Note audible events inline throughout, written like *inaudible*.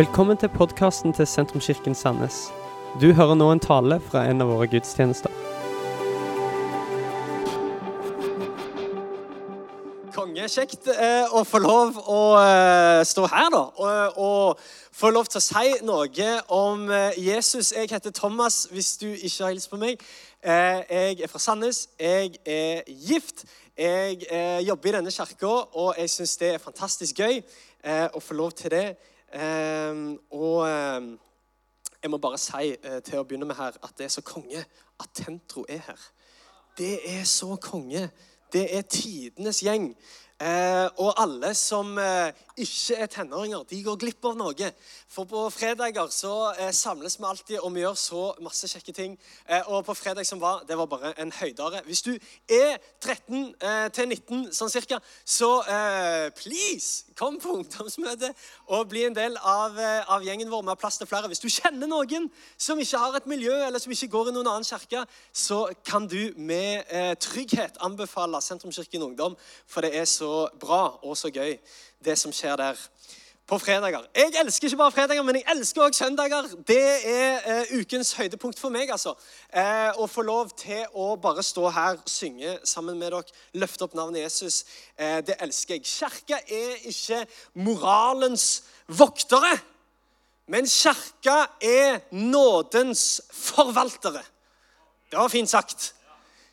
Velkommen til podkasten til Sentrumskirken Sandnes. Du hører nå en tale fra en av våre gudstjenester. Konge. Kjekt eh, å få lov å eh, stå her, da. Og, og få lov til å si noe om eh, Jesus. Jeg heter Thomas, hvis du ikke har hilst på meg. Eh, jeg er fra Sandnes. Jeg er gift. Jeg eh, jobber i denne kirka, og jeg syns det er fantastisk gøy eh, å få lov til det. Eh, og eh, jeg må bare si eh, til å begynne med her at det er så konge at Tentro er her. Det er så konge. Det er tidenes gjeng. Eh, og alle som eh, ikke er tenåringer, de går glipp av noe. For på fredager så eh, samles vi alltid, og vi gjør så masse kjekke ting. Eh, og på fredag som var, det var bare en høydare. Hvis du er 13 eh, til 19 sånn cirka, så eh, please, kom på ungdomsmøte og bli en del av, av gjengen vår. Vi har plass til flere. Hvis du kjenner noen som ikke har et miljø, eller som ikke går i noen annen kirke, så kan du med trygghet anbefale Sentrumskirken Ungdom, for det er så bra og så gøy, det som skjer der på fredager. Jeg elsker ikke bare fredager, men jeg elsker også søndager. Det er eh, ukens høydepunkt for meg. altså. Eh, å få lov til å bare stå her, synge sammen med dere, løfte opp navnet Jesus. Eh, det elsker jeg. Kirka er ikke moralens voktere, men kirka er nådens forvaltere. Det var fint sagt.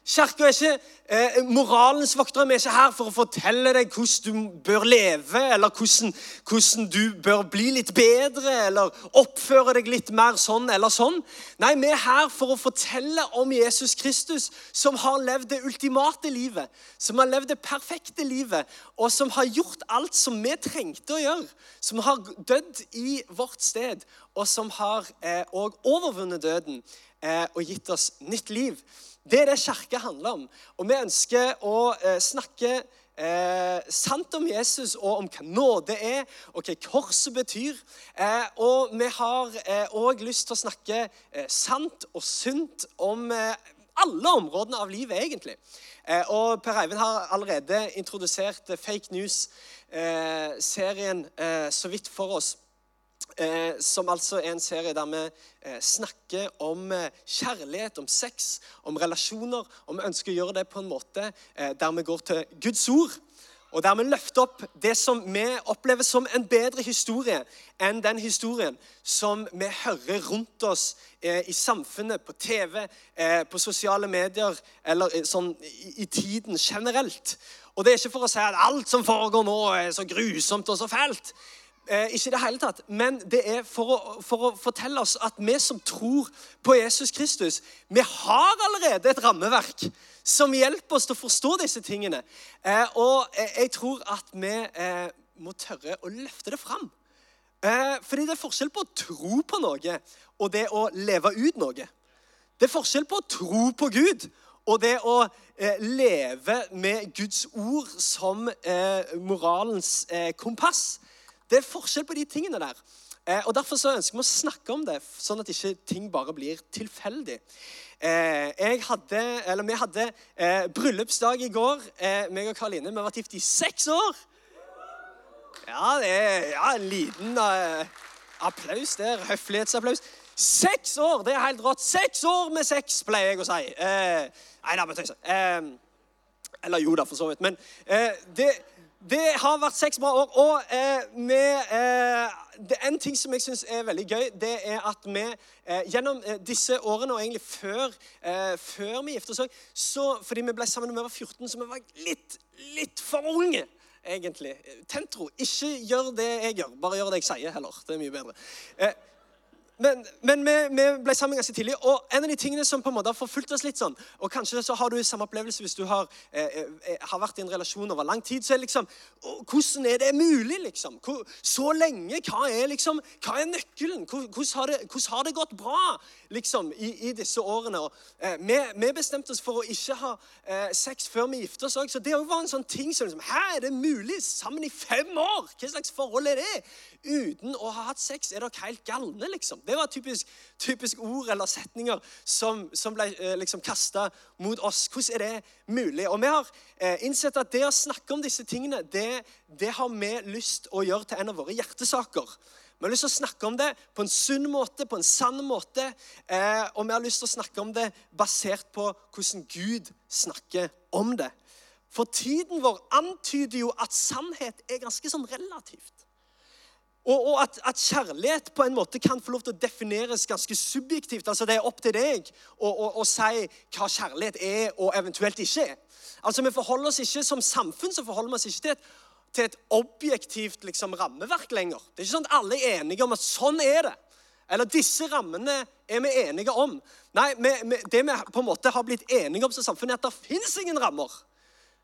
Kirka er ikke eh, moralens voktere. Vi er ikke her for å fortelle deg hvordan du bør leve, eller hvordan, hvordan, du bør bli litt bedre, eller oppføre deg litt mer sånn eller sånn. Nei, vi er her for å fortelle om Jesus Kristus, som har levd det ultimate livet, som har levd det perfekte livet, og som har gjort alt som vi trengte å gjøre. Som har dødd i vårt sted, og som har eh, overvunnet døden eh, og gitt oss nytt liv. Det er det kirke handler om. Og vi ønsker å eh, snakke eh, sant om Jesus og om hva nåde er, og hva korset betyr. Eh, og vi har òg eh, lyst til å snakke eh, sant og sunt om eh, alle områdene av livet, egentlig. og Per Eivind har allerede introdusert fake news-serien så vidt for oss. Eh, som altså er en serie der vi eh, snakker om eh, kjærlighet, om sex, om relasjoner. Og vi ønsker å gjøre det på en måte eh, der vi går til Guds ord. Og der vi løfter opp det som vi opplever som en bedre historie enn den historien som vi hører rundt oss eh, i samfunnet, på TV, eh, på sosiale medier eller sånn i, i tiden generelt. Og det er ikke for å si at alt som foregår nå, er så grusomt og så fælt. Eh, ikke i det hele tatt, men det er for å, for å, fortelle oss at vi som tror på Jesus Kristus, vi har allerede et rammeverk som hjelper oss til å forstå disse tingene. Eh, og jeg tror at vi eh, må tørre å løfte det fram. Eh, fordi det er forskjell på å tro på noe og det å leve ut noe. Det er forskjell på å tro på Gud og det å eh, leve med Guds ord som moralens kompass. Det er forskjell på de tingene der. Eh, og Derfor så ønsker vi å snakke om det, sånn at ikke ting bare blir tilfeldig. Eh, hadde, eller Vi hadde eh, bryllupsdag i går, meg og Karoline. Vi har vært gift i seks år. Ja, det er ja, en liten applaus der. Høflighetsapplaus. Seks år! Det er helt rått. Seks år med sex, pleier jeg å si. nei da, bare tøyser. eller jo da, for så vidt. Men det det har vært seks bra år. Og eh, med, eh, en ting som jeg syns er veldig gøy, det er at vi eh, gjennom eh, disse årene, og egentlig før, eh, før vi giftet oss så, Fordi vi ble sammen da vi var 14, så vi var litt, litt for unge. egentlig. Tentro, ikke gjør det jeg gjør. Bare gjør det jeg sier, heller. Det er mye bedre. Eh, men, men vi, vi, ble sammen ganske tidlig, og en av de tingene som på en måte har forfulgt oss litt sånn, og Kanskje så har du samme opplevelse hvis du har, eh, eh, har vært i en relasjon over lang tid. så er liksom, Hvordan er det mulig? liksom? Så lenge? Hva er liksom, hva er nøkkelen? Hvordan har det, hvordan har det gått bra liksom, i, i disse årene? Og, eh, vi, vi, bestemte oss for å ikke ha eh, sex før vi gifte oss òg. Så det var en sånn ting som liksom, Hæ, er det mulig? Sammen i fem år? Hva slags forhold er det? Uten å ha hatt sex? Er dere helt galne, liksom? Det var typisk, typisk ord eller setninger som, som ble eh, liksom kasta mot oss. Hvordan er det mulig? Og Vi har eh, innsett at det å snakke om disse tingene, det, det har vi lyst å gjøre til en av våre hjertesaker. Vi har lyst til å snakke om det på en sunn måte, på en sann måte. Eh, og vi har lyst til å snakke om det basert på hvordan Gud snakker om det. For tiden vår antyder jo at sannhet er ganske sånn relativt. Og, og at, at, kjærlighet på en måte kan få lov til å defineres ganske subjektivt. Altså Det er opp til deg å, si hva kjærlighet er og eventuelt ikke er. Altså Vi forholder oss ikke som samfunn så forholder vi oss ikke til et til et objektivt liksom, rammeverk lenger. Det er ikke sånn at alle er enige om at sånn er det. Eller disse rammene er vi enige om. Nei, vi, vi, Det vi på en måte har blitt enige om som samfunn, er at det fins ingen rammer.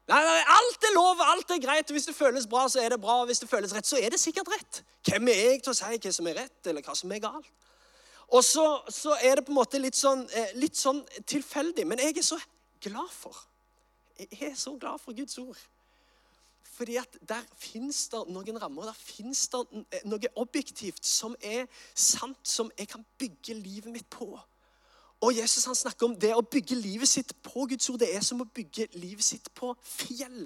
Nei, nei, Alt er lov, alt er greit. og Hvis det føles bra, så er det bra. og Hvis det føles rett, så er det sikkert rett. Hvem er jeg til å si hva som er rett, eller hva som er galt? Og så, så er det på en måte litt sånn, eh, litt sånn tilfeldig. Men jeg er så glad for Jeg er så glad for Guds ord. Fordi at der fins det noen rammer, der fins det noe objektivt som er sant, som jeg kan bygge livet mitt på. Og Jesus han snakker om det å bygge livet sitt på Guds ord. Det er som å bygge livet sitt på fjell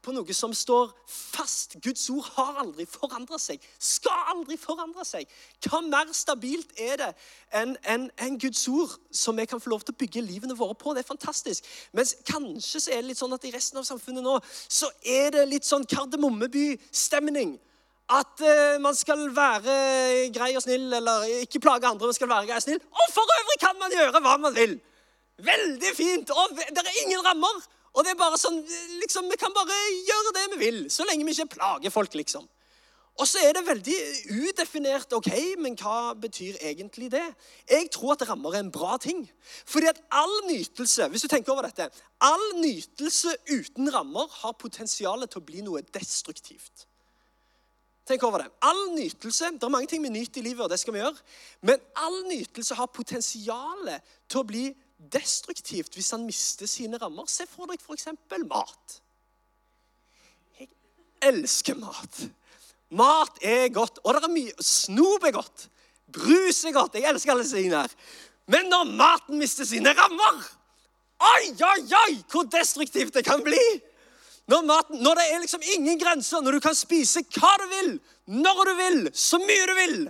på noe som står fast. Guds ord har aldri forandra seg, skal aldri forandre seg. Hva mer stabilt er det enn en, en Guds ord som vi kan få lov til å bygge livene våre på? Det er fantastisk. Mens kanskje så er det litt sånn at i resten av samfunnet nå så er det litt sånn Kardemommeby-stemning. At uh, man skal være grei og snill, eller ikke plage andre, men skal være grei og snill. Og for øvrig kan man gjøre hva man vil. Veldig fint. Og det er ingen rammer. Og det er bare sånn, liksom, Vi kan bare gjøre det vi vil, så lenge vi ikke plager folk, liksom. Og så er det veldig udefinert. ok, Men hva betyr egentlig det? Jeg tror at rammer er en bra ting. Fordi at all nytelse hvis du tenker over dette, all nytelse uten rammer har potensial til å bli noe destruktivt. Tenk over det. All nytelse, Det er mange ting vi nyter i livet, og det skal vi gjøre. Men all nytelse har potensial til å bli destruktivt hvis han mister sine rammer. Se for deg f.eks. mat. Jeg elsker mat. Mat er godt, og det er mye Snop er godt. Brus er godt. Jeg elsker alle sine her. Men når maten mister sine rammer Oi, oi, oi, hvor destruktivt det kan bli! Når, maten, når det er liksom ingen grenser, når du kan spise hva du vil, når du vil, så mye du vil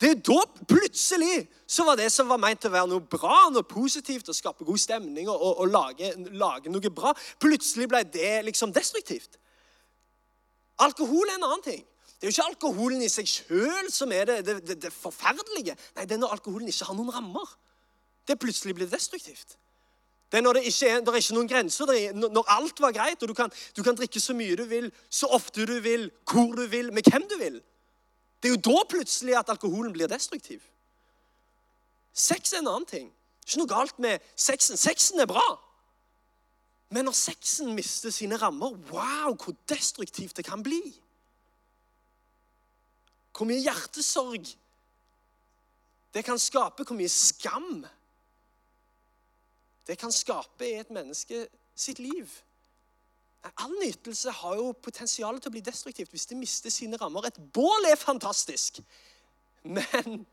det er da plutselig så var det som var meint å være noe bra, noe positivt, å skape god stemning og, og, og lage, lage, noe bra, plutselig ble det liksom destruktivt. Alkohol er en annen ting. Det er jo ikke alkoholen i seg sjøl som er det, det, det, det, forferdelige. Nei, det er når alkoholen ikke har noen rammer. Det plutselig blir destruktivt. Det er når det ikke er, det er ikke noen grenser. Er, når alt var greit, og du kan, du kan drikke så mye du vil, så ofte du vil, hvor du vil, med hvem du vil. Det er jo da plutselig at alkoholen blir destruktiv. Sex er en annen ting. Ikke noe galt med sexen. Sexen er bra. Men når sexen mister sine rammer, wow, hvor destruktivt det kan bli. Hvor mye hjertesorg det kan skape, hvor mye skam det kan skape i et menneske sitt liv. All nytelse har jo potensial til å bli destruktivt hvis det mister sine rammer. Et bål er fantastisk, men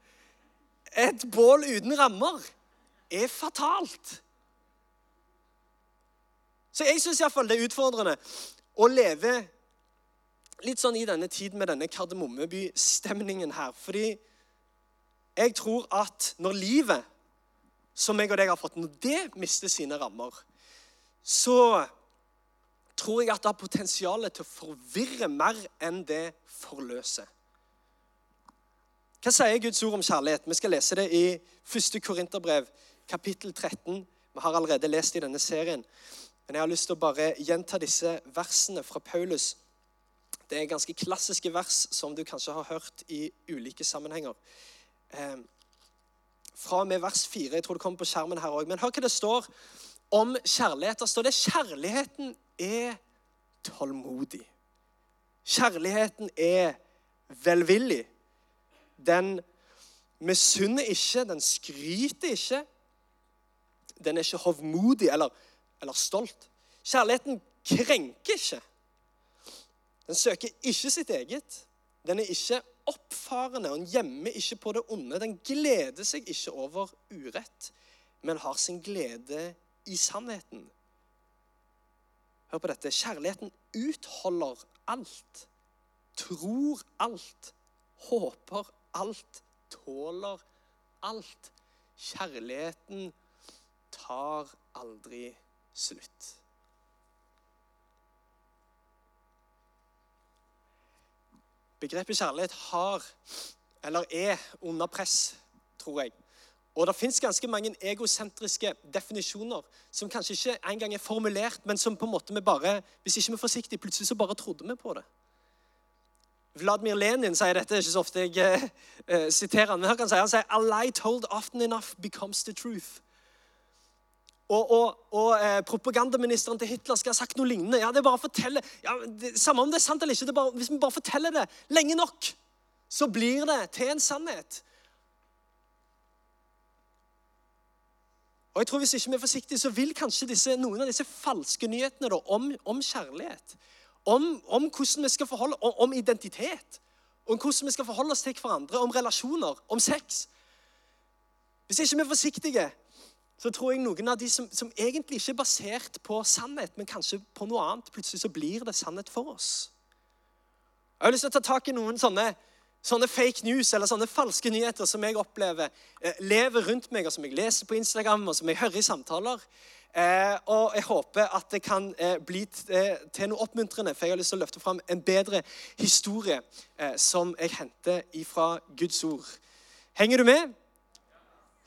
et bål uten rammer er fatalt. Så jeg syns iallfall det er utfordrende å leve litt sånn i denne tiden med denne Kardemommeby-stemningen her. Fordi jeg tror at når livet, som jeg og deg har fått, når det mister sine rammer, så tror jeg at det har potensial til å forvirre mer enn det forløser. Hva sier Guds ord om kjærlighet? Vi skal lese det i 1. Korinterbrev, kapittel 13. Vi har allerede lest i denne serien. Men jeg har lyst til å bare gjenta disse versene fra Paulus. Det er ganske klassiske vers som du kanskje har hørt i ulike sammenhenger. Fra og med vers 4. Jeg tror det kommer på skjermen her òg. Men hør hva det står om kjærlighet. Der står det kjærligheten er tålmodig. Kjærligheten er velvillig. Den misunner ikke, den skryter ikke. Den er ikke hovmodig eller, eller stolt. Kjærligheten krenker ikke. Den søker ikke sitt eget. Den er ikke oppfarende, og den gjemmer ikke på det onde. Den gleder seg ikke over urett, men har sin glede i sannheten. Hør på dette. Kjærligheten utholder alt, tror alt, håper alt, tåler alt. Kjærligheten tar aldri slutt. Begrepet kjærlighet har, eller er, under press, tror jeg. Og det fins ganske mange egosentriske definisjoner som kanskje ikke engang er formulert, men som på en måte vi bare, hvis ikke vi er forsiktige, plutselig så bare trodde vi på det. Vladimir Lenin sier dette, det ikke så ofte jeg eh, eh, siterer han, men her kan si, han sier A lie told often enough becomes the truth. Og, og, og eh, propagandaministeren til Hitler skal ha sagt noe lignende. Ja, det er bare å fortelle, ja, det, Samme om det er sant eller ikke, det er bare, hvis vi bare forteller det lenge nok, så blir det til en sannhet. Og jeg tror Hvis ikke vi er forsiktige, så vil kanskje disse, noen av disse falske nyhetene da, om, om, kjærlighet, om, om, hvordan vi skal forholde, om, om identitet, om hvordan vi skal forholde oss til hverandre, om relasjoner, om sex Hvis ikke vi er forsiktige, så tror jeg noen av de som, som, egentlig ikke er basert på sannhet, men kanskje på noe annet, plutselig så blir det sannhet for oss. Jeg har lyst til å ta tak i noen sånne sånne fake news eller sånne falske nyheter som jeg opplever eh, lever rundt meg, og som jeg leser på Instagram, og som jeg hører i samtaler. Eh, og jeg håper at det kan eh, bli eh, til noe oppmuntrende, for jeg har lyst til å løfte fram en bedre historie eh, som jeg henter ifra Guds ord. Henger du med?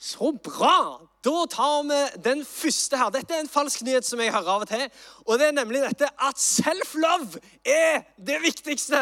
Så bra! Da tar vi den første her. Dette er en falsk nyhet som jeg hører av og til. Og det er nemlig dette at self-love er det viktigste.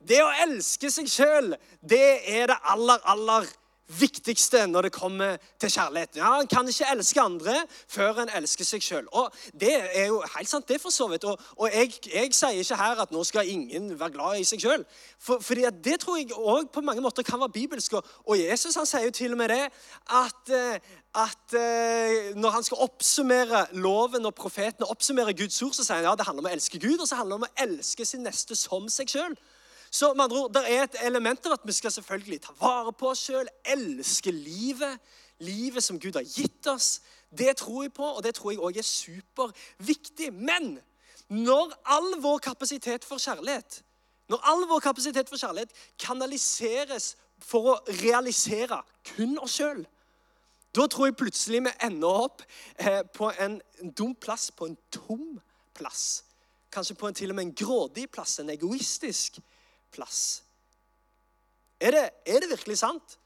Det å elske seg sjøl, det er det aller, aller viktigste når det kommer til kjærlighet. Ja, En kan ikke elske andre før en elsker seg sjøl. Og det er jo helt sant, det, for så vidt. Og, og jeg, jeg, sier ikke her at nå skal ingen være glad i seg sjøl. For, fordi det tror jeg òg på mange måter kan være bibelsk. Og Jesus han sier jo til og med det at, eh, at eh, når han skal oppsummere loven og profetene oppsummere Guds ord, så sier han ja, det handler om å elske Gud, og så handler det om å elske sin neste som seg sjøl. Så med andre ord, Det er et element av at vi skal selvfølgelig ta vare på oss sjøl, elske livet. Livet som Gud har gitt oss. Det tror jeg på, og det tror jeg òg er superviktig. Men når all vår kapasitet for kjærlighet når all vår kapasitet for kjærlighet kanaliseres for å realisere kun oss sjøl, da tror jeg plutselig vi ender opp eh, på en dum plass, på en tom plass. Kanskje på en til og med en grådig plass, en egoistisk plass plass. Er det, er det virkelig sant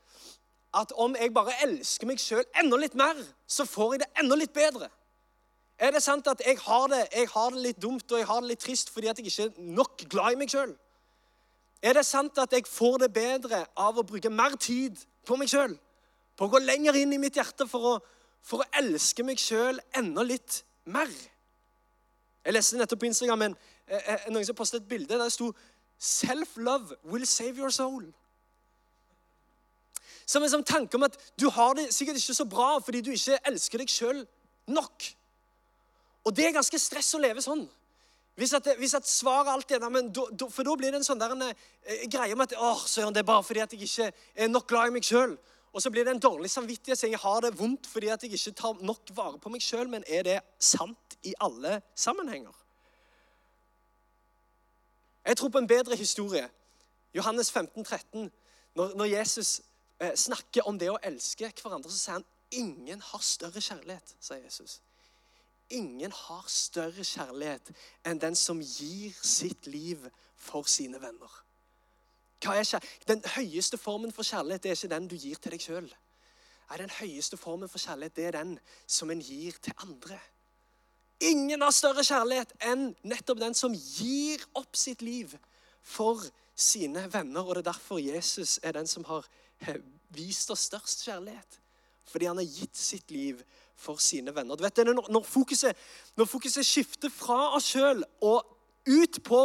at om jeg bare elsker meg sjøl enda litt mer, så får jeg det enda litt bedre? Er det sant at jeg har det, jeg har det litt dumt og jeg har det litt trist fordi at jeg ikke er nok glad i meg sjøl? Er det sant at jeg får det bedre av å bruke mer tid på meg sjøl? På å gå lenger inn i mitt hjerte for å, for å elske meg sjøl enda litt mer? Jeg leste nettopp på Instagram en, eh, eh, noen som postet et bilde der det sto Self-love will save your soul. Som en sånn tanke om at du har det sikkert ikke så bra fordi du ikke elsker deg sjøl nok. Og det er ganske stress å leve sånn. Hvis at, hvis at svaret alltid er men do, do, For da blir det en sånn der, en, eh, greie om at åh, søren, det er bare fordi at jeg ikke er nok glad i meg sjøl. Og så blir det en dårlig samvittighet, så jeg har det vondt fordi at jeg ikke tar nok vare på meg sjøl. Men er det sant i alle sammenhenger? Jeg tror på en bedre historie. Johannes 15, 13. Når, når Jesus eh, snakker om det å elske hverandre, så sier han ingen har større kjærlighet. sier Jesus. Ingen har større kjærlighet enn den som gir sitt liv for sine venner. Er Den høyeste formen for kjærlighet er ikke den du gir til deg sjøl. Den høyeste formen for kjærlighet det er den som en gir til andre. Ingen har større kjærlighet enn nettopp den som gir opp sitt liv for sine venner. Og det er derfor Jesus er den som har vist oss størst kjærlighet. Fordi han har gitt sitt liv for sine venner. Du vet, når, fokuset, når fokuset skifter fra oss sjøl og ut, på,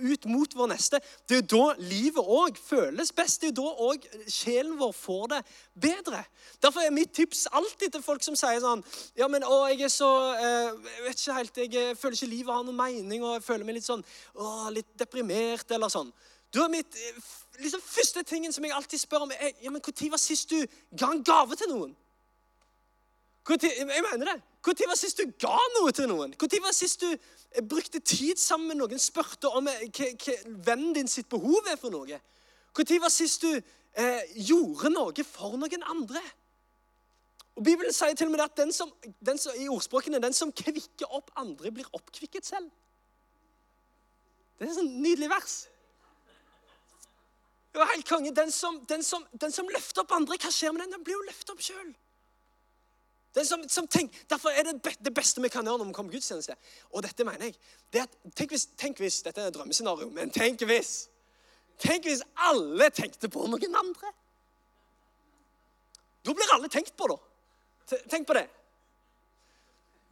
ut, mot vår neste. Det er jo da livet òg føles best. Det er jo da òg sjelen vår får det bedre. Derfor er mitt tips alltid til folk som sier sånn Ja, men å, jeg er så eh, Jeg vet ikke helt, jeg føler ikke livet har noen mening, og jeg føler meg litt sånn å, litt deprimert, eller sånn. Da er mitt liksom, Første tingen som jeg alltid spør om, er ja, men når var sist du ga en gave til noen? jeg mener det. Når var sist du ga noe til noen? Når var sist du eh, brukte tid sammen med noen, spurte om eh, hva vennen din sitt behov er for noe? Når var sist du eh, gjorde noe for noen andre. Og Bibelen sier til og med at den som, den som, i ordspråkene den som kvikker opp andre, blir oppkvikket selv. Det er et sånn nydelig vers. Det var helt konge. Den som, den, som, den som, løfter opp andre, hva skjer med den? Den blir jo løftet opp sjøl. Derfor er det det beste vi kan gjøre når vi kommer på gudstjeneste. Og dette mener jeg. Det at, tenk, hvis, tenk hvis Dette er et drømmescenario, men tenk hvis Tenk hvis alle tenkte på noen andre. Da blir alle tenkt på, da. Tenk på det.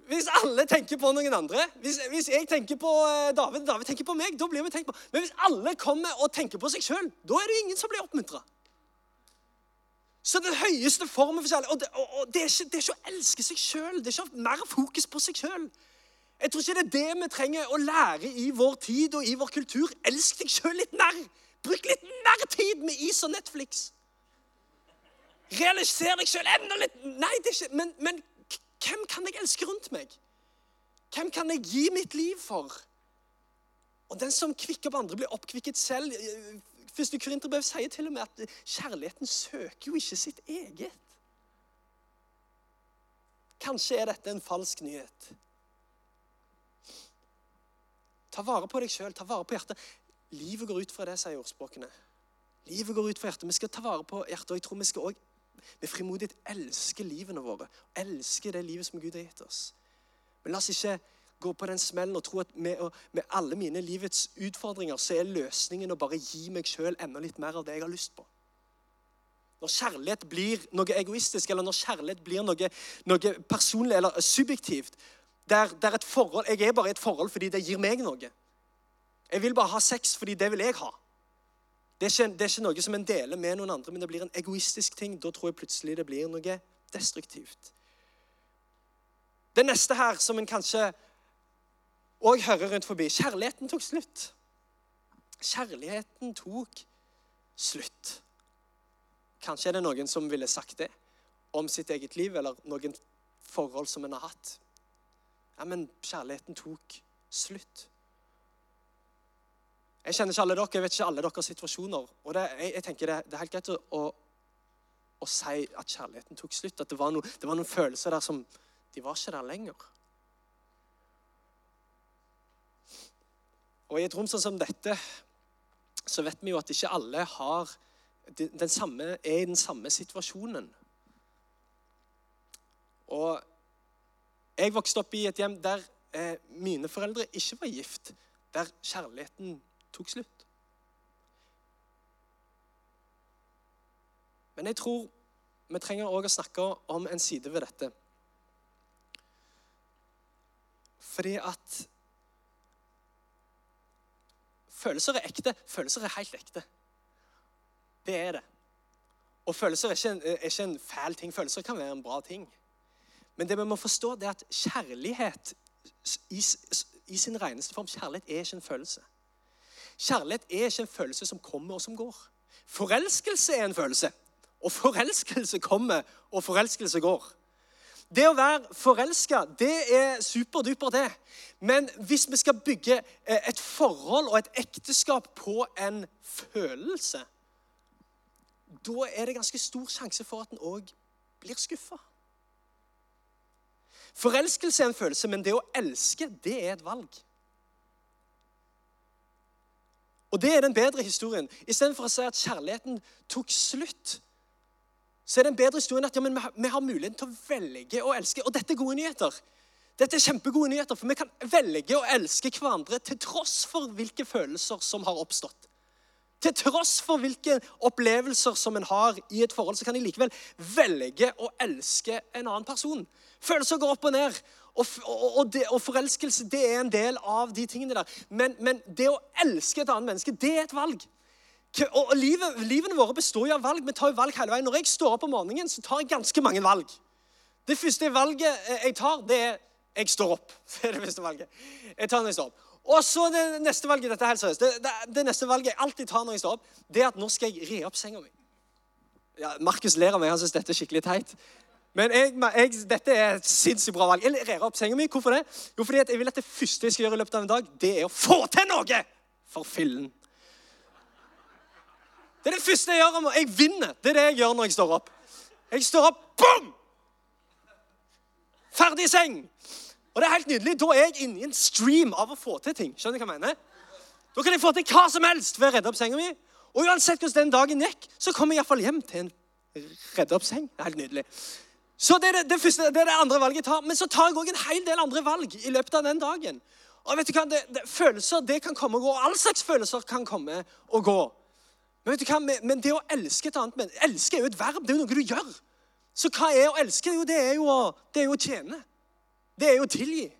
Hvis alle tenker på noen andre Hvis, hvis jeg tenker på eh, David, David tenker på meg, da blir vi tenkt på. Men hvis alle kommer og tenker på seg sjøl, da er det ingen som blir oppmuntra. Så den høyeste formen for kjærlighet Og, det, og, og det, er ikke, det, er ikke, å elske seg sjøl. Det er ikke mer fokus på seg sjøl. Jeg tror ikke det er det vi trenger å lære i vår tid og i vår kultur. Elsk deg sjøl litt mer. Bruk litt mer tid med is og Netflix. Realiser deg sjøl enda litt Nei, det er ikke Men, men hvem kan jeg elske rundt meg? Hvem kan jeg gi mitt liv for? Og den som kvikker opp andre, blir oppkvikket selv. Første Korinterbrev sier til og med at kjærligheten søker jo ikke sitt eget. Kanskje er dette en falsk nyhet. Ta vare på deg sjøl, ta vare på hjertet. Livet går ut fra det, sier ordspråkene. Livet går ut fra hjertet. Vi skal ta vare på hjertet, og jeg tror vi skal også med frimodighet elske livene våre. Elske det livet som Gud har gitt oss. Men la oss ikke gå på den smellen og tro at med, med alle mine livets utfordringer så er løsningen å bare gi meg sjøl enda litt mer av det jeg har lyst på. Når kjærlighet blir noe egoistisk, eller når kjærlighet blir noe, noe personlig eller subjektivt, der, der, et forhold, jeg er bare i et forhold fordi det gir meg noe. Jeg vil bare ha sex fordi det vil jeg ha. Det er, ikke, det er, ikke, noe som en deler med noen andre, men det blir en egoistisk ting. Da tror jeg plutselig det blir noe destruktivt. Det neste her, som en kanskje òg hører rundt forbi Kjærligheten tok slutt. Kjærligheten tok slutt. Kanskje er det noen som ville sagt det om sitt eget liv, eller noen forhold som en har hatt. Ja, men kjærligheten tok slutt. Jeg kjenner ikke alle dere, jeg vet ikke alle deres situasjoner. Og det, jeg, jeg, tenker det, det, er helt greit å, å, si at kjærligheten tok slutt. At det var, no, det var, noen følelser der som De var ikke der lenger. Og i et rom sånn som dette så vet vi jo at ikke alle har den samme, er i den samme situasjonen. Og jeg vokste opp i et hjem der eh, mine foreldre ikke var gift. Der kjærligheten tok slutt. Men jeg tror vi trenger òg å snakke om en side ved dette. Fordi at Følelser er ekte. Følelser er helt ekte. Det er det. Og følelser er ikke, en, er ikke en fæl ting. Følelser kan være en bra ting. Men det vi må forstå, det er at kjærlighet i, i sin reneste form Kjærlighet er ikke en følelse. Kjærlighet er ikke en følelse som kommer og som går. Forelskelse er en følelse. Og forelskelse kommer, og forelskelse går. Det å være forelska, det er superduper, det. Men hvis vi skal bygge eh, et forhold og et ekteskap på en følelse, da er det ganske stor sjanse for at en òg blir skuffa. Forelskelse er en følelse, men det å elske, det er et valg. Og det er den bedre historien. Istedenfor å si at kjærligheten tok slutt, så er det en bedre historie enn at ja, vi, vi, har muligheten til å velge å elske. Og dette er gode nyheter. Dette er kjempegode nyheter, For vi kan velge å elske hverandre til tross for hvilke følelser som har oppstått. Til tross for hvilke opplevelser som en har i et forhold, så kan jeg likevel velge å elske en annen person. Følelser går opp og ned. Og, og, det, og, forelskelse det er en del av de tingene der. Men, men, det å elske et annet menneske, det er et valg. Og livet, Livene våre består jo av valg. Vi tar jo valg hele veien. Når jeg står opp om morgenen, så tar jeg ganske mange valg. Det første valget jeg tar, det er jeg står opp. *laughs* Det er det første valget. Jeg tar når jeg står opp. Og så det neste valget dette er helt seriøst, det, det, det, neste valget jeg alltid tar når jeg står opp, det er at nå skal jeg re opp senga mi. Ja, Markus ler av meg. Han syns dette er skikkelig teit. Men jeg, jeg, dette er et sinnssykt bra valg. Jeg rer opp senga mi. Hvorfor det? Jo, fordi jeg vil at det første jeg skal gjøre i løpet av en dag, det er å få til noe for fillen. Det er det første jeg gjør. om- Jeg vinner. Det er det jeg gjør når jeg står opp. Jeg står opp, bom! Ferdig i seng. Og det er helt nydelig. Da er jeg inne i en stream av å få til ting. Skjønner du hva jeg mener? Da kan jeg få til hva som helst ved å redde opp senga mi. Og uansett hvordan den dagen gikk, så kommer jeg iallfall hjem til en redde opp seng. Det er helt nydelig. Så det er det, det, første, det er det andre valget jeg tar. Men så tar jeg òg en hel del andre valg i løpet av den dagen. Og vet du hva, det, Følelser det kan komme og gå. All slags følelser kan komme og gå. Men vet du hva, men- det å elske et annet menneske Elske er jo et verb. Det er jo noe du gjør. Så hva er å elske? Jo, det er jo å, det er jo å tjene. Det er jo å tilgi.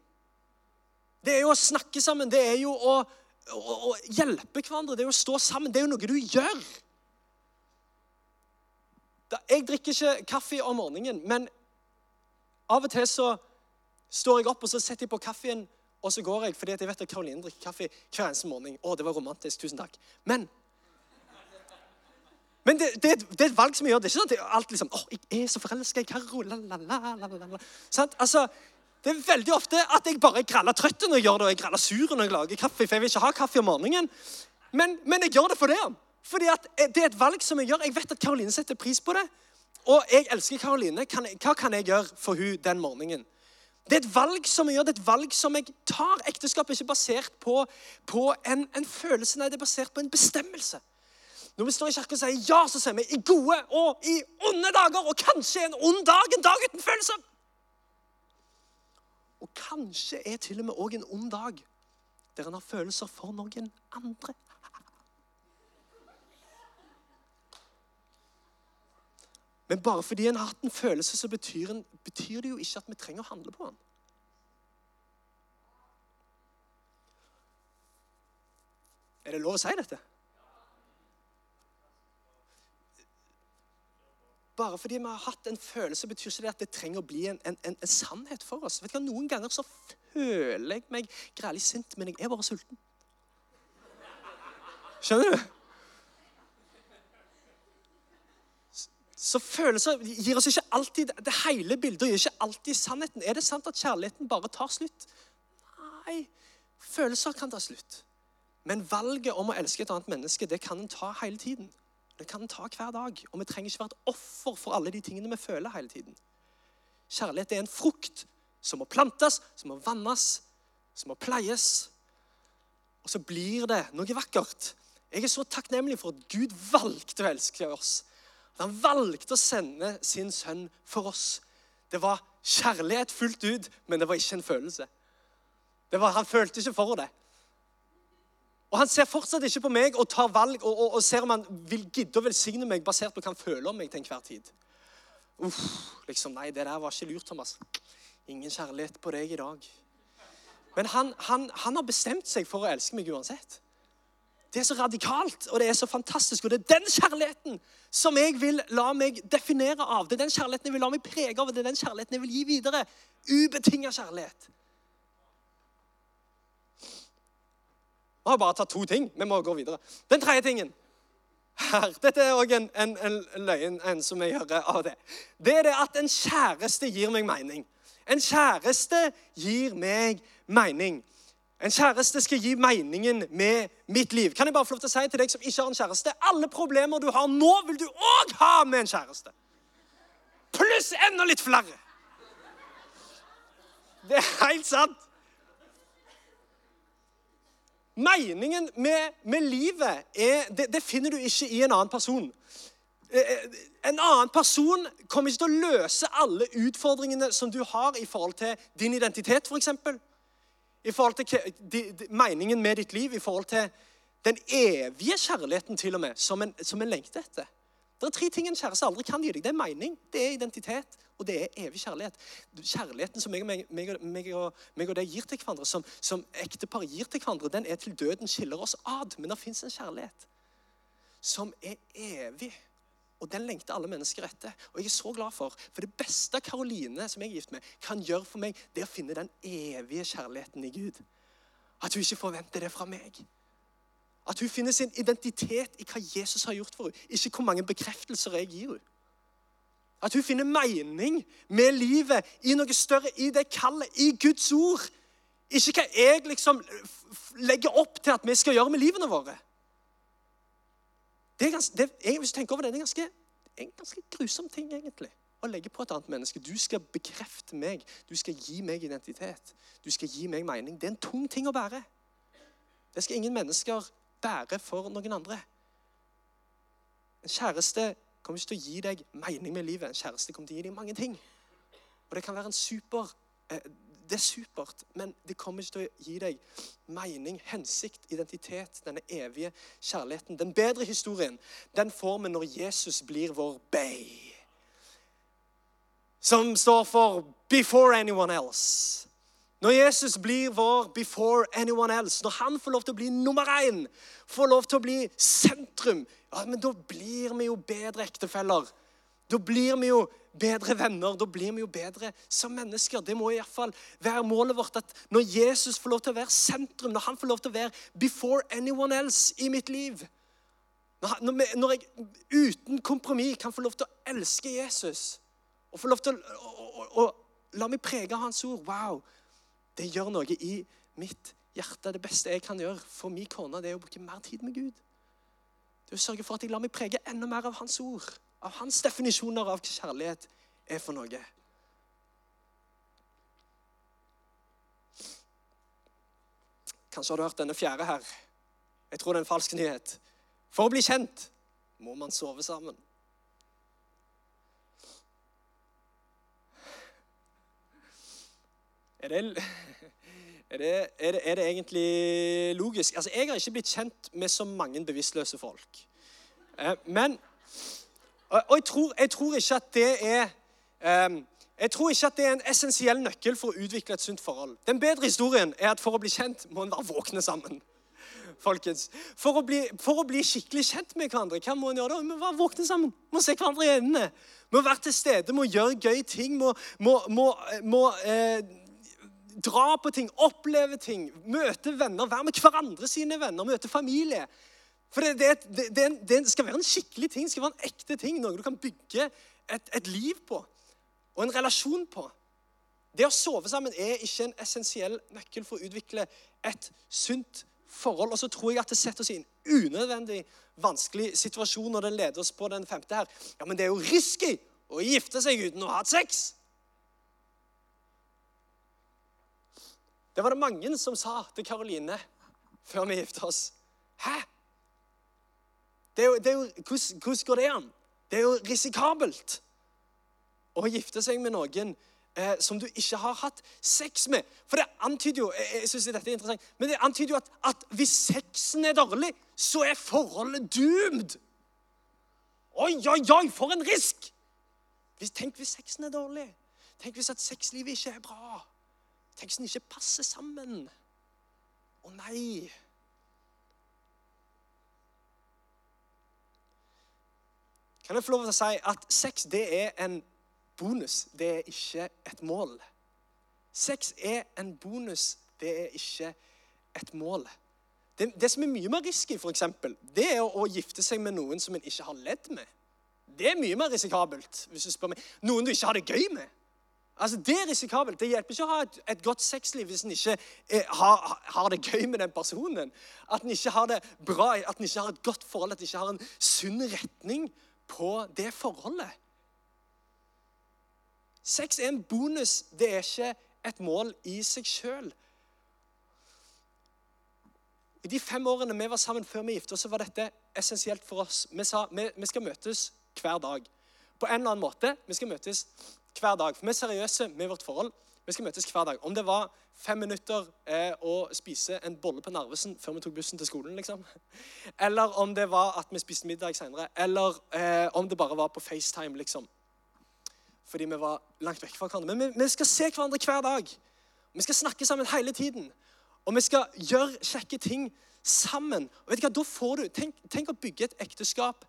Det er jo å snakke sammen. Det er jo å, å, å hjelpe hverandre. Det er jo å stå sammen. Det er jo noe du gjør. Da- Jeg drikker ikke kaffe om morgenen, men av og til så står jeg opp og så setter jeg på kaffen, og så går jeg fordi at jeg vet at Karoline drikker kaffe hver eneste morgen. Å, det var romantisk. Tusen takk. Men men det, det, et- det er et valg som jeg gjør. Det er ikke sånn at alt liksom, åh, jeg er så forelsket i Karo, la? Altså, det er veldig ofte at jeg bare graller trøtt når jeg gjør det, og jeg graller sur når jeg lager kaffe, for jeg vil ikke ha kaffe om morgenen. Men, men jeg gjør det for det. Fordi at det er et valg som jeg gjør. Jeg vet at Karoline setter pris på det. Og jeg elsker Karoline. Hva kan jeg gjøre for hun den morgenen? Det er et valg som jeg gjør, det er et valg som jeg tar. Ekteskap er ikke basert på, på en, en følelse, nei, det er basert på en bestemmelse. Når vi står i kirken og sier ja, så sier vi i gode og i onde dager. Og kanskje en ond dag, en dag uten følelser. Og kanskje er til og med òg en ond dag der en har følelser for noen andre. Men bare fordi en har hatt en følelse, så betyr, en, betyr det jo ikke at vi trenger å handle på den. Er det lov å si dette? Bare fordi vi har hatt en følelse, betyr ikke det at det trenger å bli en, en, en, en sannhet for oss. Vet du hva, Noen ganger så føler jeg meg grælig sint, men jeg er bare sulten. Skjønner du? Så følelser gir oss ikke alltid det hele bildet gir ikke alltid sannheten. Er det sant at kjærligheten bare tar slutt? Nei, følelser kan ta slutt. Men valget om å elske et annet menneske det kan en ta hele tiden. Det kan ta hver dag. Og vi trenger ikke være et offer for alle de tingene vi føler hele tiden. Kjærlighet er en frukt som må plantes, som må vannes, som må pleies. Og så blir det noe vakkert. Jeg er så takknemlig for at Gud valgte å elske oss. At han valgte å sende sin sønn for oss. Det var kjærlighet fullt ut, men det var ikke en følelse. Var, han følte ikke for det. Og Han ser fortsatt ikke på meg og tar valg og, og, og ser om han vil gidde å velsigne meg basert på hva han føler om meg til enhver tid. Uff, liksom, Nei, det der var ikke lurt, Thomas. Ingen kjærlighet på deg i dag. Men han, han, han har bestemt seg for å elske meg uansett. Det er så radikalt, og det er så fantastisk. Og det er den kjærligheten som jeg vil la meg definere av. Det er den kjærligheten jeg vil la meg prege av, og det er den kjærligheten jeg vil gi videre. Ubetinga kjærlighet. Vi har bare tatt to ting. Vi må gå videre. Den tredje tingen her, Dette er òg en, en, en løgn en som jeg hører av det. Det er det at en kjæreste gir meg mening. En kjæreste gir meg mening. En kjæreste skal gi meningen med mitt liv. Kan jeg bare få lov til å si til deg som ikke har en kjæreste Alle problemer du har nå, vil du òg ha med en kjæreste. Pluss enda litt flere. Det er helt sant. Meningen med, med livet er, det, det finner du ikke i en annen person. Eh, En annen person kommer ikke til å løse alle utfordringene som du har i forhold til din identitet, f.eks. I forhold til meningen med ditt liv, i forhold til den evige kjærligheten til og med, som en, som en lengter etter. Det er tre ting en kjæreste aldri kan gi deg. Det er mening, det er identitet, og det er evig kjærlighet. Kjærligheten som meg, meg, meg, meg, og, meg og deg gir til hverandre, som, som ektepar gir til hverandre, den er til døden skiller oss ad. Men det fins en kjærlighet som er evig. Og den lengter alle mennesker etter. Og jeg er så glad for. For det beste Karoline, som jeg er gift med, kan gjøre for meg, det er å finne den evige kjærligheten i Gud. At hun ikke forventer det fra meg. At hun finner sin identitet i hva Jesus har gjort for henne, ikke hvor mange bekreftelser jeg gir henne. At hun finner mening med livet i noe større, i det kallet, i Guds ord. Ikke hva jeg liksom legger opp til at vi skal gjøre med livene våre. Det er ganske, det, er, hvis du tenker over det, det er ganske, en ganske grusom ting, egentlig. Å legge på et annet menneske. Du skal bekrefte meg. Du skal gi meg identitet. Du skal gi meg mening. Det er en tung ting å bære. Det skal ingen mennesker bære for noen andre. En kjæreste kommer ikke til å gi deg mening med livet. En kjæreste kommer til å gi deg mange ting. Og det kan være en super eh, Det er supert, men det kommer ikke til å gi deg mening, hensikt, identitet, denne evige kjærligheten. Den bedre historien den får vi når Jesus blir vår bay. Som står for 'before anyone else'. Når Jesus blir vår 'before anyone else', når han får lov til å bli nummer én, får lov til å bli sentrum, ja, men da blir vi jo bedre ektefeller. Da blir vi jo bedre venner. Da blir vi jo bedre som mennesker. Det må i hvert fall være målet vårt. at Når Jesus får lov til å være sentrum, når han får lov til å være 'before anyone else' i mitt liv når jeg uten kompromiss kan få lov til å elske Jesus og få lov til å, å, å, å la meg prege av hans ord Wow! Det gjør noe i mitt hjerte. Det beste jeg kan gjøre for min kone, det er å bruke mer tid med Gud. Det er å sørge for at jeg lar meg prege enda mer av hans ord av hans definisjoner av hva kjærlighet er for noe. Kanskje har du hørt denne fjerde her. Jeg tror det er en falsk nyhet. For å bli kjent må man sove sammen. Er det, *laughs* er det, er det, er det egentlig logisk? Altså, Jeg har ikke blitt kjent med så mange bevisstløse folk. Eh, men og jeg tror, jeg tror, ikke at det er um, jeg tror ikke at det er en essensiell nøkkel for å utvikle et sunt forhold. Den bedre historien er at for å bli kjent må en være våkne sammen. *laughs* Folkens. For å, bli, for å bli skikkelig kjent med hverandre, hva må en gjøre da? Vi må være våkne sammen. Vi må se hverandre i øynene. Vi må være til stede, må gjøre gøy ting. Må, må, må, må eh, dra på ting, oppleve ting, møte venner, være med hverandre sine venner, møte familie. For det, det, det, det, skal være en skikkelig ting, det skal være en ekte ting, noe du kan bygge et, et liv på og en relasjon på. Det å sove sammen er ikke en essensiell nøkkel for å utvikle et sunt forhold. Og så tror jeg at det setter oss i en unødvendig vanskelig situasjon når den leder oss på den femte her. Ja, men det er jo risky å gifte seg uten å ha hatt sex. Det var det mange som sa til Karoline før vi gifta oss. Hæ? Det er jo, det er jo, hvordan, hvordan går det an? Det er jo risikabelt å gifte seg med noen eh, som du ikke har hatt sex med. For det antyder jo jeg, jeg synes dette er interessant, men det antyder jo at, at hvis sexen er dårlig, så er forholdet doomed. Oi, oi, oi, for en risk! Hvis, tenk hvis sexen er dårlig. Tenk hvis at sexlivet ikke er bra. Den ikke passer sammen. Å nei. Kan jeg få lov til å si at sex det er en bonus, det er ikke et mål. Sex er en bonus, det er ikke et mål. Det, det som er mye mer risky, for eksempel, det er å, å gifte seg med noen som en ikke har ledd med. Det er mye mer risikabelt. hvis du spør meg. Noen du ikke har det gøy med. Altså, Det er risikabelt. Det hjelper ikke å ha et, et godt sexliv hvis en ikke er, har, har, det gøy med den personen. At en ikke har det bra, at en ikke har et godt forhold, at en ikke har en sunn retning på det forholdet. Sex er en bonus, det er ikke et mål i seg sjøl. I de fem årene vi var sammen før vi giftet oss, var dette essensielt for oss. Vi sa vi, vi skal møtes hver dag. På en eller annen måte. Vi skal møtes hver dag. For vi er seriøse med vårt forhold. Vi skal møtes hver dag. Om det var fem minutter eh, å spise en bolle på Narvesen før vi tok bussen til skolen, liksom. *laughs* Eller om det var at vi spiste middag seinere. Eller eh, om det bare var på FaceTime, liksom. Fordi vi var langt vekk fra hverandre. Men vi, vi skal se hverandre hver dag. Vi skal snakke sammen hele tiden. Og vi skal gjøre kjekke ting sammen. Og vet du hva, da får du, Tenk, tenk å bygge et ekteskap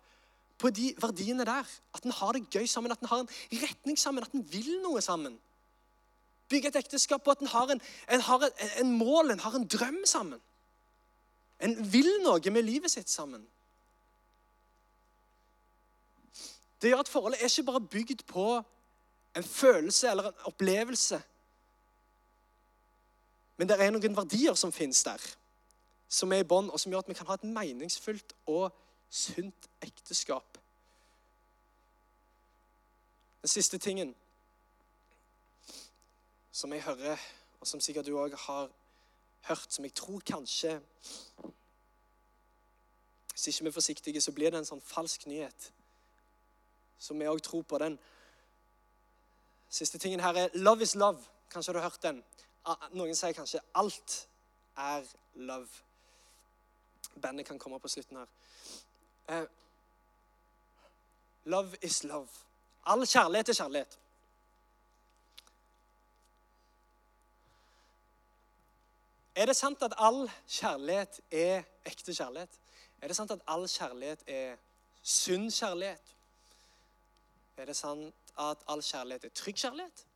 på de verdiene der. At en har det gøy sammen, at en har en retning sammen, at en vil noe sammen. Bygge et ekteskap på at en har en, en, har en, en mål, en har en drøm sammen. En vil noe med livet sitt sammen. Det gjør at forholdet er ikke bare bygd på en følelse eller en opplevelse. Men det er noen verdier som finnes der, som er i bånn, og som gjør at vi kan ha et meningsfullt og sunt ekteskap. Den siste tingen som jeg hører, og som sikkert du òg har hørt, som jeg tror kanskje Hvis ikke vi er forsiktige, så blir det en sånn falsk nyhet. som vi òg tror på den. Siste tingen her er 'love is love'. Kanskje du har hørt den. Noen sier kanskje 'alt er love'. Bandet kan komme på slutten her. Uh, love is love. All kjærlighet er kjærlighet. Er det sant at all kjærlighet er ekte kjærlighet? Er det sant at all kjærlighet er sunn kjærlighet? Er det sant at all kjærlighet er trygg kjærlighet?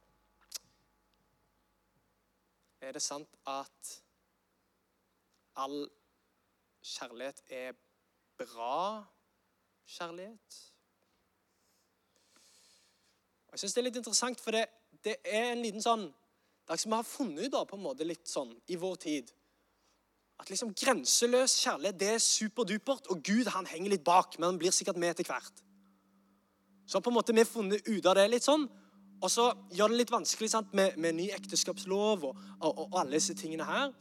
Er det sant at all kjærlighet er bra kjærlighet? Jeg syns det er litt interessant, for det, det er en liten sånn det er som vi har funnet da, på en måte litt sånn i vår tid. At liksom grenseløs kjærlighet det er superdupert, og Gud han henger litt bak, men han blir sikkert med etter hvert. Så på en måte vi har funnet ut av det litt sånn, og så gjør det litt vanskelig sant, med, med ny ekteskapslov og, og, og, alle disse tingene her.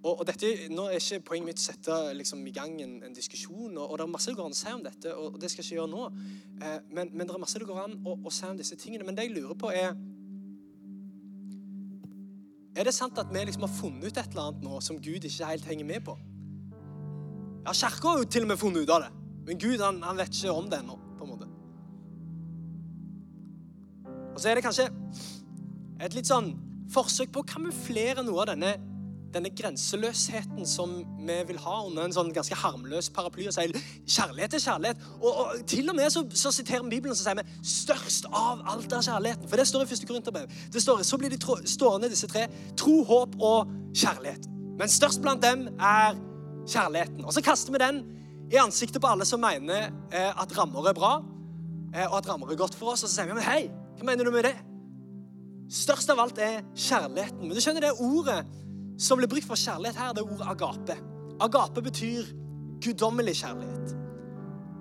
Og, og dette, Nå er ikke poenget mitt å sette liksom, i gang en, en diskusjon, og, det er masse det går an å si om dette, og det skal jeg ikke gjøre nå. Eh, men, men, det er masse det går an å, å si om disse tingene. Men det jeg lurer på, er er det sant at vi liksom har funnet ut et eller annet nå som Gud ikke helt henger med på? Ja, Kirka har jo til og med funnet ut av det, men Gud han, han vet ikke om det ennå. på en måte. Og så er det kanskje et litt sånn forsøk på å kamuflere noe av denne denne grenseløsheten som vi vil ha under en sånn ganske harmløs paraply og sier kjærlighet er kjærlighet. Og, og til og med så, så siterer vi Bibelen så sier vi 'størst av alt er kjærligheten'. For det står i 1. Korinterbrev. Det står, så blir de tro, stående, disse tre. Tro, håp og kjærlighet. Men størst blant dem er kjærligheten. Og så kaster vi den i ansiktet på alle som mener eh, at rammer er bra, eh, og at rammer er godt for oss. Og så sier vi men hei, hva mener du med det? Størst av alt er kjærligheten. Men du skjønner det ordet som blir brukt for kjærlighet her, det er ordet agape. Agape betyr guddommelig kjærlighet.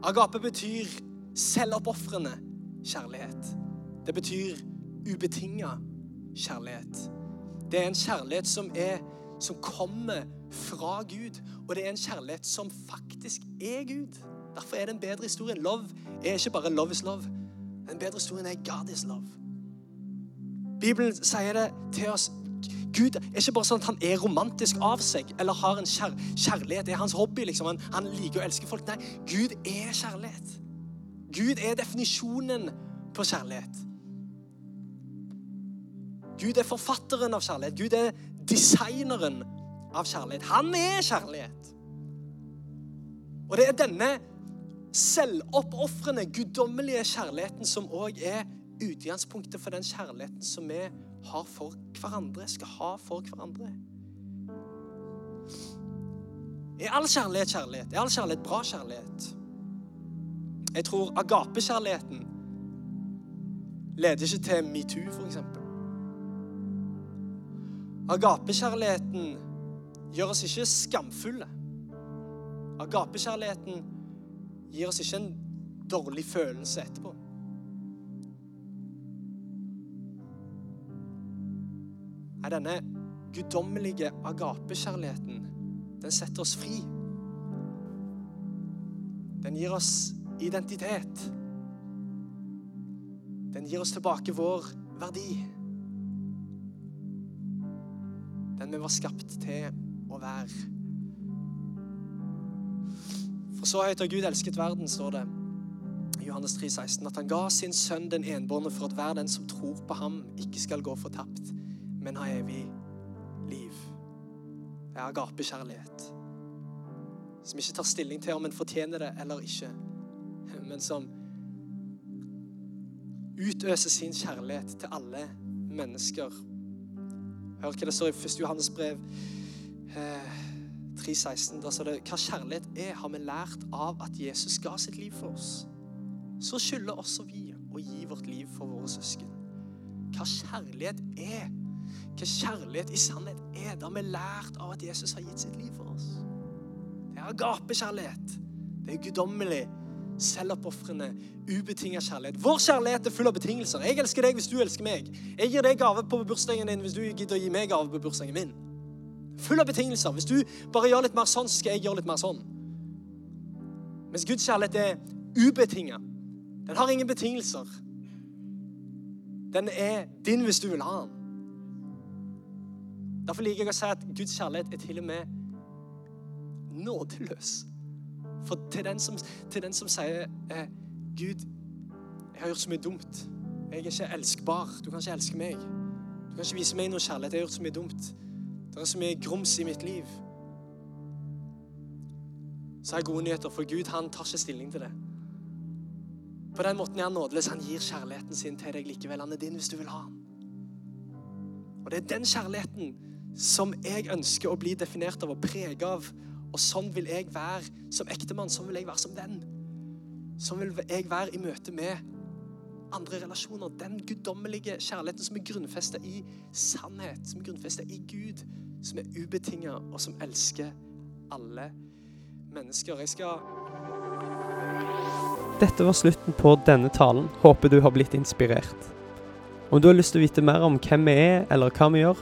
Agape betyr selvoppofrende kjærlighet. Det betyr ubetinga kjærlighet. Det er en kjærlighet som, er, som kommer fra Gud, og det er en kjærlighet som faktisk er Gud. Derfor er det en bedre historie. Love er ikke bare 'love is love'. Den bedre historien er 'God is love'. Bibelen sier det til oss Gud er ikke bare sånn at han er romantisk av seg eller har en kjær kjærlighet. Det er hans hobby. liksom. Han, han, liker å elske folk. Nei, Gud er kjærlighet. Gud er definisjonen på kjærlighet. Gud er forfatteren av kjærlighet. Gud er designeren av kjærlighet. Han er kjærlighet. Og det er denne selvoppofrende, guddommelige kjærligheten som òg er utgangspunktet for den kjærligheten som vi har for hverandre, skal ha for hverandre. Er all kjærlighet kjærlighet? Er all kjærlighet bra kjærlighet? Jeg tror agapekjærligheten leder ikke til metoo, f.eks. Agapekjærligheten gjør oss ikke skamfulle. Agapekjærligheten gir oss ikke en dårlig følelse etterpå. Er denne guddommelige agapekjærligheten. Den setter oss fri. Den gir oss identitet. Den gir oss tilbake vår verdi. Den vi var skapt til å være. For så høyt har Gud elsket verden, står det i Johannes 3, 16, at han ga sin sønn den enbårne for at hver den som tror på ham, ikke skal gå fortapt, men ha evig liv. Det er agapekjærlighet. Som ikke tar stilling til om en fortjener det eller ikke, men som utøser sin kjærlighet til alle mennesker. Hør hva det står i 1. Johannes brev 3,16. Eh, da står det hva kjærlighet er, har vi lært av at Jesus ga sitt liv for oss. Så skylder også vi å gi vårt liv for våre søsken. Hva kjærlighet er, hva kjærlighet i sannhet er. Det har vi lært av at Jesus har gitt sitt liv for oss. Det er agapekjærlighet. Det er guddommelig, selvoppofrende, ubetinga kjærlighet. Vår kjærlighet er full av betingelser. Jeg elsker deg hvis du elsker meg. Jeg gir deg gave på bursdagen din hvis du gidder å gi meg gave på bursdagen min. Full av betingelser. Hvis du bare gjør litt mer sånn, så skal jeg gjøre litt mer sånn. Mens Guds kjærlighet er ubetinga. Den har ingen betingelser. Den er din hvis du vil ha den. Derfor liker jeg å si at Guds kjærlighet er til og med nådeløs. For til den som, til den som sier eh, Gud, jeg har gjort så mye dumt. Jeg er ikke elskbar. Du kan ikke elske meg. Du kan ikke vise meg noe kjærlighet. Jeg har gjort så mye dumt. Det er så mye grums i mitt liv. Så har jeg gode nyheter, for Gud han tar ikke stilling til det. På den måten er han nådeløs. Han gir kjærligheten sin til deg likevel. Han er din hvis du vil ha den. Og det er den kjærligheten som jeg ønsker å bli definert av og prege av. Og sånn vil jeg være som ektemann. Sånn vil jeg være som venn. Sånn vil jeg være i møte med andre relasjoner. Den guddommelige kjærligheten som er grunnfesta i sannhet, som er grunnfesta i Gud, som er ubetinga, og som elsker alle mennesker. Jeg skal Dette var slutten på denne talen. Håper du har blitt inspirert. Om du har lyst til å vite mer om hvem vi er, eller hva vi gjør,